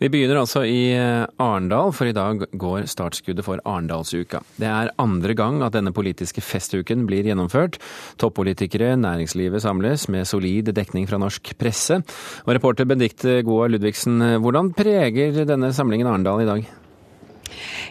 Vi begynner altså i eh, Arendal, for i dag går startskuddet for Arendalsuka. Det er andre gang at denne politiske festuken blir gjennomført. Toppolitikere, næringslivet samles med solid dekning fra norsk presse. Og reporter Benedicte Goa Ludvigsen, hvordan preger denne samlingen Arendal i dag?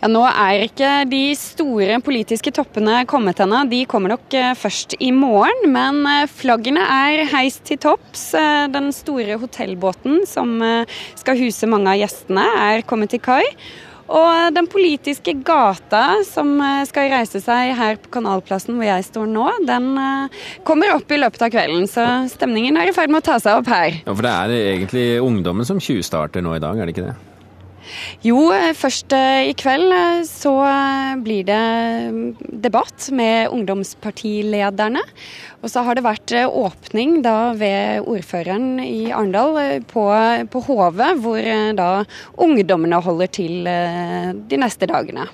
Ja, Nå er ikke de store politiske toppene kommet ennå. De kommer nok eh, først i morgen. Men eh, flaggene er heist til topps. Eh, den store hotellbåten som skal huse mange av gjestene, er kommet til kai. Og den politiske gata som skal reise seg her på Kanalplassen hvor jeg står nå, den kommer opp i løpet av kvelden. Så stemningen er i ferd med å ta seg opp her. Ja, For det er egentlig ungdommen som tjuvstarter nå i dag, er det ikke det? Jo, først eh, i kveld eh, så eh, blir det mm, debatt med ungdomspartilederne. Og så har det vært åpning da ved ordføreren i Arendal på, på Hove, hvor da ungdommene holder til de neste dagene.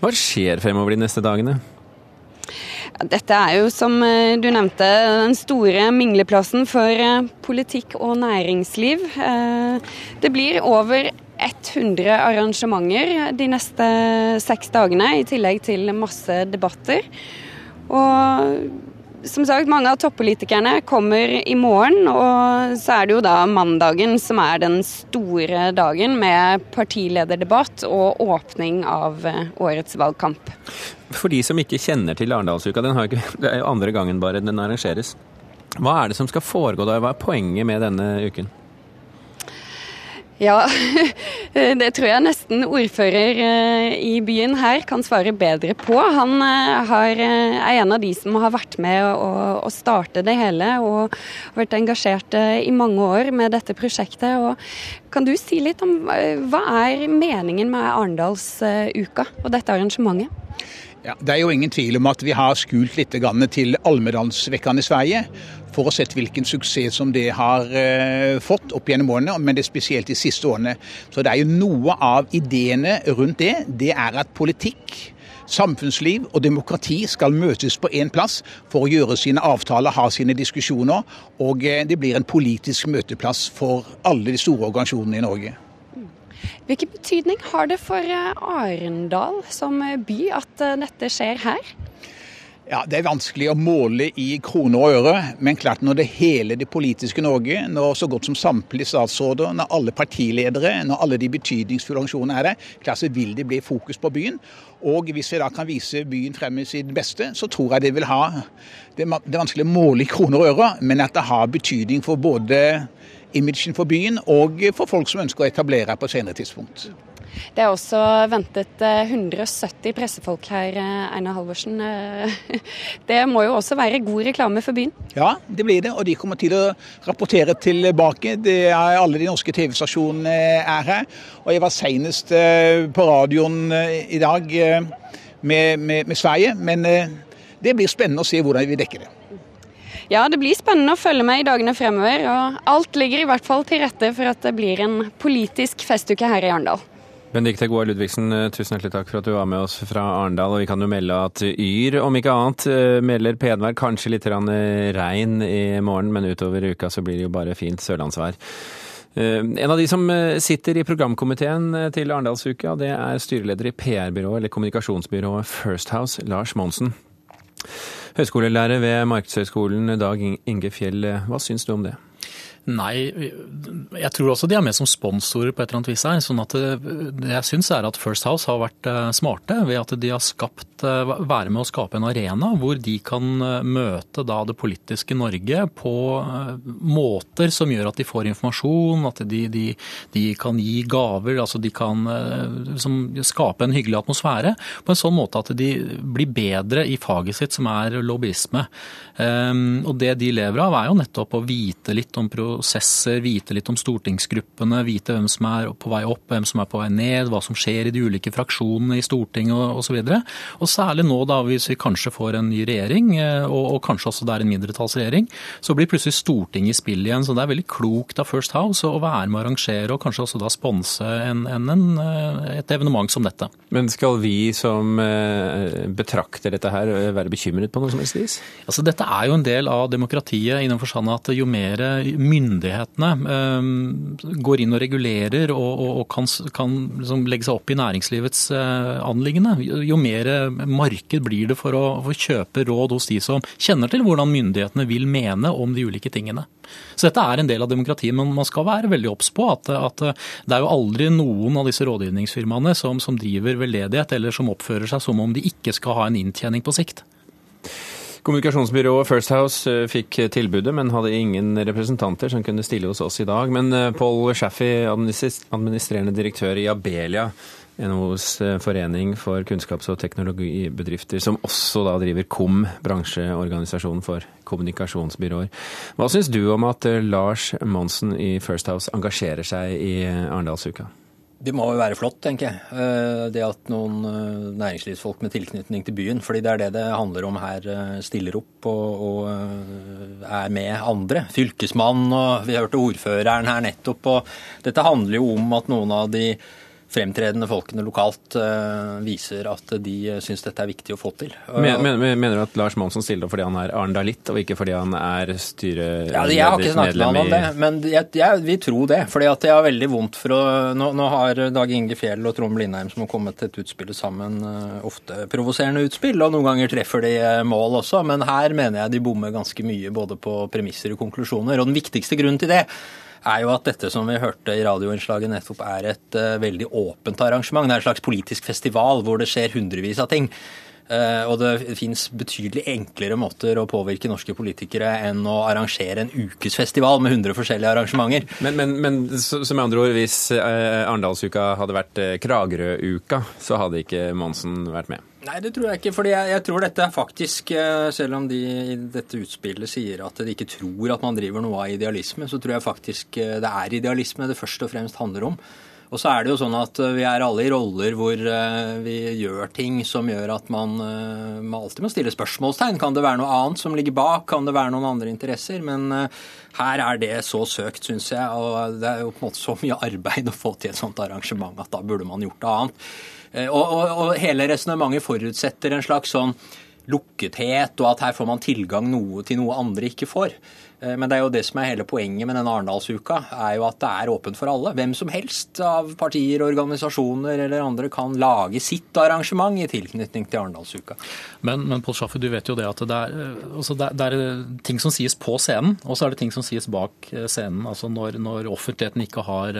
Hva skjer fremover de neste dagene? Dette er jo, som du nevnte, den store mingleplassen for politikk og næringsliv. Det blir over 100 arrangementer de neste seks dagene, i tillegg til masse debatter. Og som sagt, mange av toppolitikerne kommer i morgen, og så er det jo da mandagen som er den store dagen med partilederdebatt og åpning av årets valgkamp. For de som ikke kjenner til Arendalsuka, det er jo andre gangen bare den arrangeres. Hva er det som skal foregå da? hva er poenget med denne uken? Ja, det tror jeg nesten ordfører eh, i byen her kan svare bedre på. Han eh, har, eh, er en av de som har vært med å, å starte det hele og vært engasjert i mange år med dette prosjektet. Og kan du si litt om hva er meningen med Arendalsuka og dette arrangementet? Ja, det er jo ingen tvil om at vi har skult litt til Almedalsvekkene i Sverige for å se hvilken suksess som det har uh, fått opp gjennom årene, men det er spesielt de siste årene. Så det er jo noe av ideene rundt det. Det er at politikk samfunnsliv og demokrati skal møtes på én plass for å gjøre sine avtaler, ha sine diskusjoner. Og eh, det blir en politisk møteplass for alle de store organisasjonene i Norge. Hvilken betydning har det for eh, Arendal som by at eh, dette skjer her? Ja, Det er vanskelig å måle i kroner og øre, men klart når det hele det politiske Norge, når så godt som samtlige statsråder, når alle partiledere, når alle de betydningsfulle organisasjonene er der, klart så vil det bli fokus på byen. Og hvis vi da kan vise byen frem i sitt beste, så tror jeg det vil ha Det er vanskelig å måle i kroner og øre, men at det har betydning for både imagen for byen og for folk som ønsker å etablere på et senere tidspunkt. Det er også ventet 170 eh, pressefolk her, eh, Einar Halvorsen. Eh, det må jo også være god reklame for byen? Ja, det blir det. Og de kommer til å rapportere tilbake. Det er alle de norske TV-stasjonene er her. Og jeg var senest på radioen i dag med, med, med Sverige. Men det blir spennende å se hvordan vi dekker det. Ja, det blir spennende å følge med i dagene fremover. Og alt ligger i hvert fall til rette for at det blir en politisk festuke her i Arendal. Benedicte Goa Ludvigsen, eh, tusen hjertelig takk for at du var med oss fra Arendal. Og vi kan jo melde at Yr, om ikke annet, eh, melder penvær. Kanskje litt eh, regn i morgen, men utover uka så blir det jo bare fint sørlandsvær. En av de som sitter i programkomiteen til Arendalsuka, det er styreleder i PR-byrået eller kommunikasjonsbyrået First House, Lars Monsen. Høyskolelærer ved Markedshøgskolen, Dag Inge Fjell, hva syns du om det? Nei, jeg tror også de er med som sponsorer på et eller annet vis her. sånn at eh, Det jeg syns er at First House har vært eh, smarte ved at de har skapt, eh, være med å skape en arena hvor de kan møte da det politiske Norge på måter som gjør at de får informasjon, at de, de, de kan gi gaver, altså de kan skape en hyggelig atmosfære. På en sånn måte at de blir bedre i faget sitt, som er lobbyisme. Ehm, og det de lever av er jo nettopp å vite litt om pro prosesser, vite litt om stortingsgruppene, vite hvem som er på vei opp, hvem som er på vei ned, hva som skjer i de ulike fraksjonene i Stortinget osv. Og, og særlig nå da hvis vi kanskje får en ny regjering, eh, og, og kanskje også det er en mindretallsregjering, så blir plutselig Stortinget i spill igjen. Så det er veldig klokt av First House å være med å arrangere og kanskje også da sponse en, en, en, eh, et evenement som dette. Men skal vi som eh, betrakter dette her være bekymret på noe som helst vis? Altså, dette er jo en del av demokratiet i den forstand at jo mer myndighet myndighetene eh, går inn og regulerer og, og, og kan, kan liksom legge seg opp i næringslivets eh, anliggende, jo mer marked blir det for å, for kjøpe råd hos de som kjenner til hvordan myndighetene vil mene om de ulike tingene. Så dette er en del av demokratiet, men man skal være veldig obs på at, at, det er jo aldri noen av disse rådgivningsfirmaene som, som driver veldedighet eller som oppfører seg som om de ikke skal ha en inntjening på sikt. Kommunikasjonsbyrået First House eh, fikk tilbudet, men hadde ingen representanter som kunne stille hos oss i dag. Men eh, Paul Shaffey, administrerende direktør i Abelia, NHOs eh, forening for kunnskaps- og teknologibedrifter, som også da driver KOM, bransjeorganisasjonen for kommunikasjonsbyråer. Hva syns du om at Lars Monsen i First House engasjerer seg i Arendalsuka? Det må jo være flott, tenker jeg. Eh, det at noen eh, næringslivsfolk med tilknytning til byen, fordi det er det det handler om her, eh, stiller opp og, og er med andre. Fylkesmannen og vi hørte ordføreren her nettopp. og Dette handler jo om at noen av de fremtredende folkene lokalt uh, viser at de syns dette er viktig å få til. Men, men, mener du at Lars Monsen stiller opp fordi han er arendalitt, og ikke fordi han er styremedlem ja, Jeg har ikke snakket med han om det, men jeg, jeg vil tro det. fordi at jeg har veldig vondt for å Nå, nå har Dag Inge Fjell og Trond Blindheim som har kommet til et utspill sammen, uh, ofte provoserende utspill, og noen ganger treffer de mål også, men her mener jeg de bommer ganske mye både på premisser og konklusjoner. Og den viktigste grunnen til det er jo at dette som vi hørte i radioinnslaget nettopp, er et uh, veldig åpent arrangement. Det er en slags politisk festival hvor det skjer hundrevis av ting. Uh, og det fins betydelig enklere måter å påvirke norske politikere enn å arrangere en ukesfestival med 100 forskjellige arrangementer. Men, men, men med andre ord, hvis uh, Arendalsuka hadde vært Kragerø-uka, så hadde ikke Monsen vært med? Nei, det tror jeg ikke. fordi jeg, jeg, tror dette er faktisk, eh, selv om de i dette utspillet sier at de ikke tror at man driver noe av idealisme, så tror jeg faktisk eh, det er idealisme det først og fremst handler om. Og så er det jo sånn at eh, vi er alle i roller hvor vi gjør ting som gjør at man, man alltid må stille spørsmålstegn. Kan det være noe annet som ligger bak? Kan det være noen andre interesser? Men her er det så søkt, syns jeg. Og det er jo på en måte så mye arbeid å få til et sånt arrangement at da burde man gjort det annet. Eh, og, og, og hele resonnementet forutsetter en slags sånn lukkethet, og at her får man tilgang noe til noe andre ikke får. Eh, men det er jo det som er hele poenget med denne Arendalsuka, er jo at det er åpent for alle. Hvem som helst av partier, organisasjoner eller andre kan lage sitt arrangement i tilknytning til Arendalsuka. Men, men Pål Schaffer, du vet jo det at det er, eh, altså det, er, ting som sies på scenen, og så er det ting som sies bak eh, scenen. altså Når, når offentligheten ikke har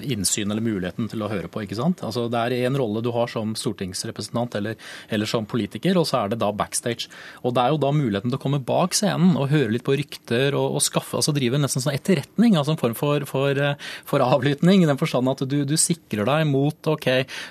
innsyn eller muligheten til å høre på. ikke sant? Altså Det er en rolle du har som stortingsrepresentant eller, eller som politiker, og så er det da backstage. Og Det er jo da muligheten til å komme bak scenen og høre litt på rykter prøver å, å skaffe, altså drive nesten sånn etterretning, altså en form for, for, for avlytning. I den forstand at du, du, sikrer deg mot ok,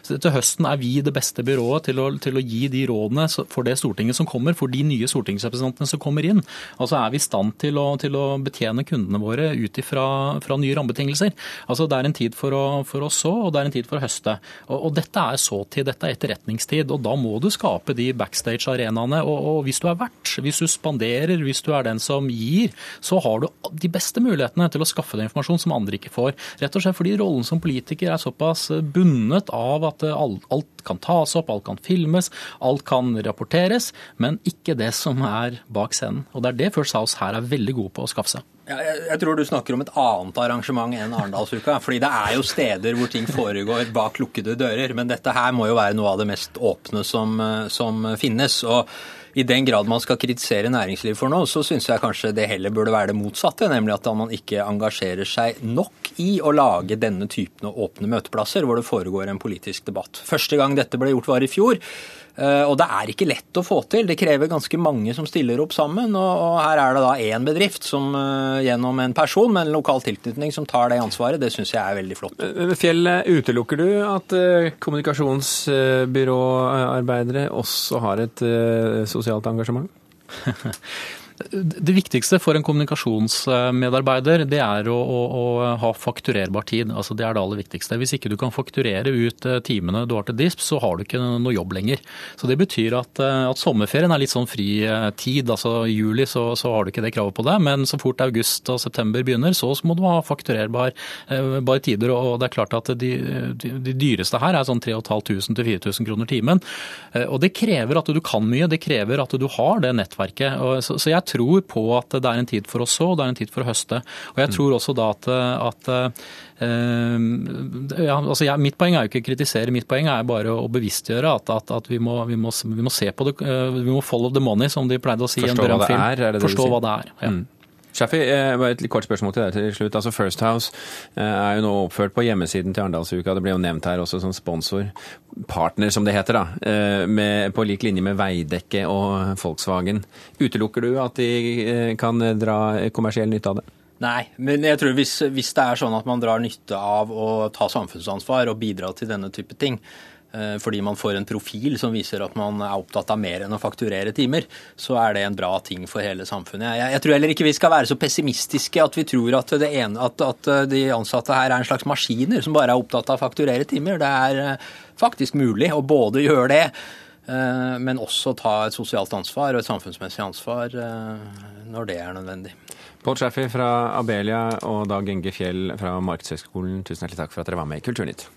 til høsten er vi det beste byrået til å, til å, gi de rådene for det Stortinget som kommer, for de nye stortingsrepresentantene som kommer inn. Altså er vi i stand til å, til å betjene kundene våre ut ifra nye rammebetingelser. Altså Det er en tid for å, for å så, og det er en tid for å høste. Og, og Dette er såtid, dette er etterretningstid. og Da må du skape de backstage-arenaene. Og, og, hvis du er vert, hvis du spanderer, hvis du er den som gir, så har du de beste mulighetene til å skaffe deg informasjon som andre ikke får. Rett og slett fordi rollen som politiker er såpass bundet av at alt kan tas opp, alt kan filmes, alt kan rapporteres, men ikke det som er bak scenen. Og det er det First House her er veldig gode på å skaffe seg. Jeg, tror du snakker om et annet arrangement enn Arendalsuka. fordi det er jo steder hvor ting foregår bak lukkede dører. Men dette her må jo være noe av det mest åpne som, som finnes. og i den grad man skal kritisere næringslivet for noe, så syns jeg kanskje det heller burde være det motsatte. Nemlig at man ikke engasjerer seg nok i å lage denne typen åpne møteplasser hvor det foregår en politisk debatt. Første gang dette ble gjort var i fjor. Eh, og det er ikke lett å få til. Det krever ganske mange som stiller opp sammen. Og her er det da én bedrift som eh, gjennom en person med en lokal tilknytning som tar det ansvaret. Det syns jeg er veldig flott. Eh, Fjell, utelukker du at kommunikasjonsbyråarbeidere også har et sosialt engasjement? Det viktigste for en kommunikasjonsmedarbeider det er å, å, å, ha fakturerbar tid. Altså Det er det aller viktigste. Hvis ikke du kan fakturere ut eh, timene du har til DISP, så har du ikke noe jobb lenger. Så Det betyr at, eh, at sommerferien er litt sånn fri eh, tid. Altså I juli så, så, har du ikke det kravet på deg, men så fort august og september begynner, så, må du ha fakturerbar tider. og Det er klart at de, de, de dyreste her er sånn 3500 til 4000 kroner timen. Og Det krever at du kan mye, det krever at du har det nettverket. Og så, så jeg tror på at det er en tid for å så, og det er en tid for å høste. Og jeg tror også da at, at ja, altså jeg, Mitt poeng er jo ikke å kritisere, mitt poeng er bare å bevisstgjøre at, at, at vi, må, vi, må, vi, må, se på det. Vi må follow the money, som de pleide å si i en berømt film. Er Forstå hva det er. Ja. Mm. Shaffi, eh, bare et kort spørsmål til deg til slutt. Altså First House eh, er jo nå oppført på hjemmesiden til Arendalsuka. Det ble jo nevnt her også som sponsor. Partner, som det heter, da. Eh, med, på lik linje med Veidekke og Volkswagen. Utelukker du at de kan dra kommersiell nytte av det? Nei, men jeg tror hvis, hvis det er sånn at man drar nytte av å ta samfunnsansvar og bidra til denne type ting, fordi man får en profil som viser at man er opptatt av mer enn å fakturere timer, så er det en bra ting for hele samfunnet. Jeg, jeg tror heller ikke vi skal være så pessimistiske at vi tror at, ene, at, at, de ansatte her er en slags maskiner som bare er opptatt av å fakturere timer. Det er eh, faktisk mulig å både gjøre det, eh, men også ta et sosialt ansvar og et samfunnsmessig ansvar når det er nødvendig. Pål Schaffi fra Abelia og Dag Enge Fjell fra Markedshøgskolen, tusen hjertelig takk for at dere var med i Kulturnytt.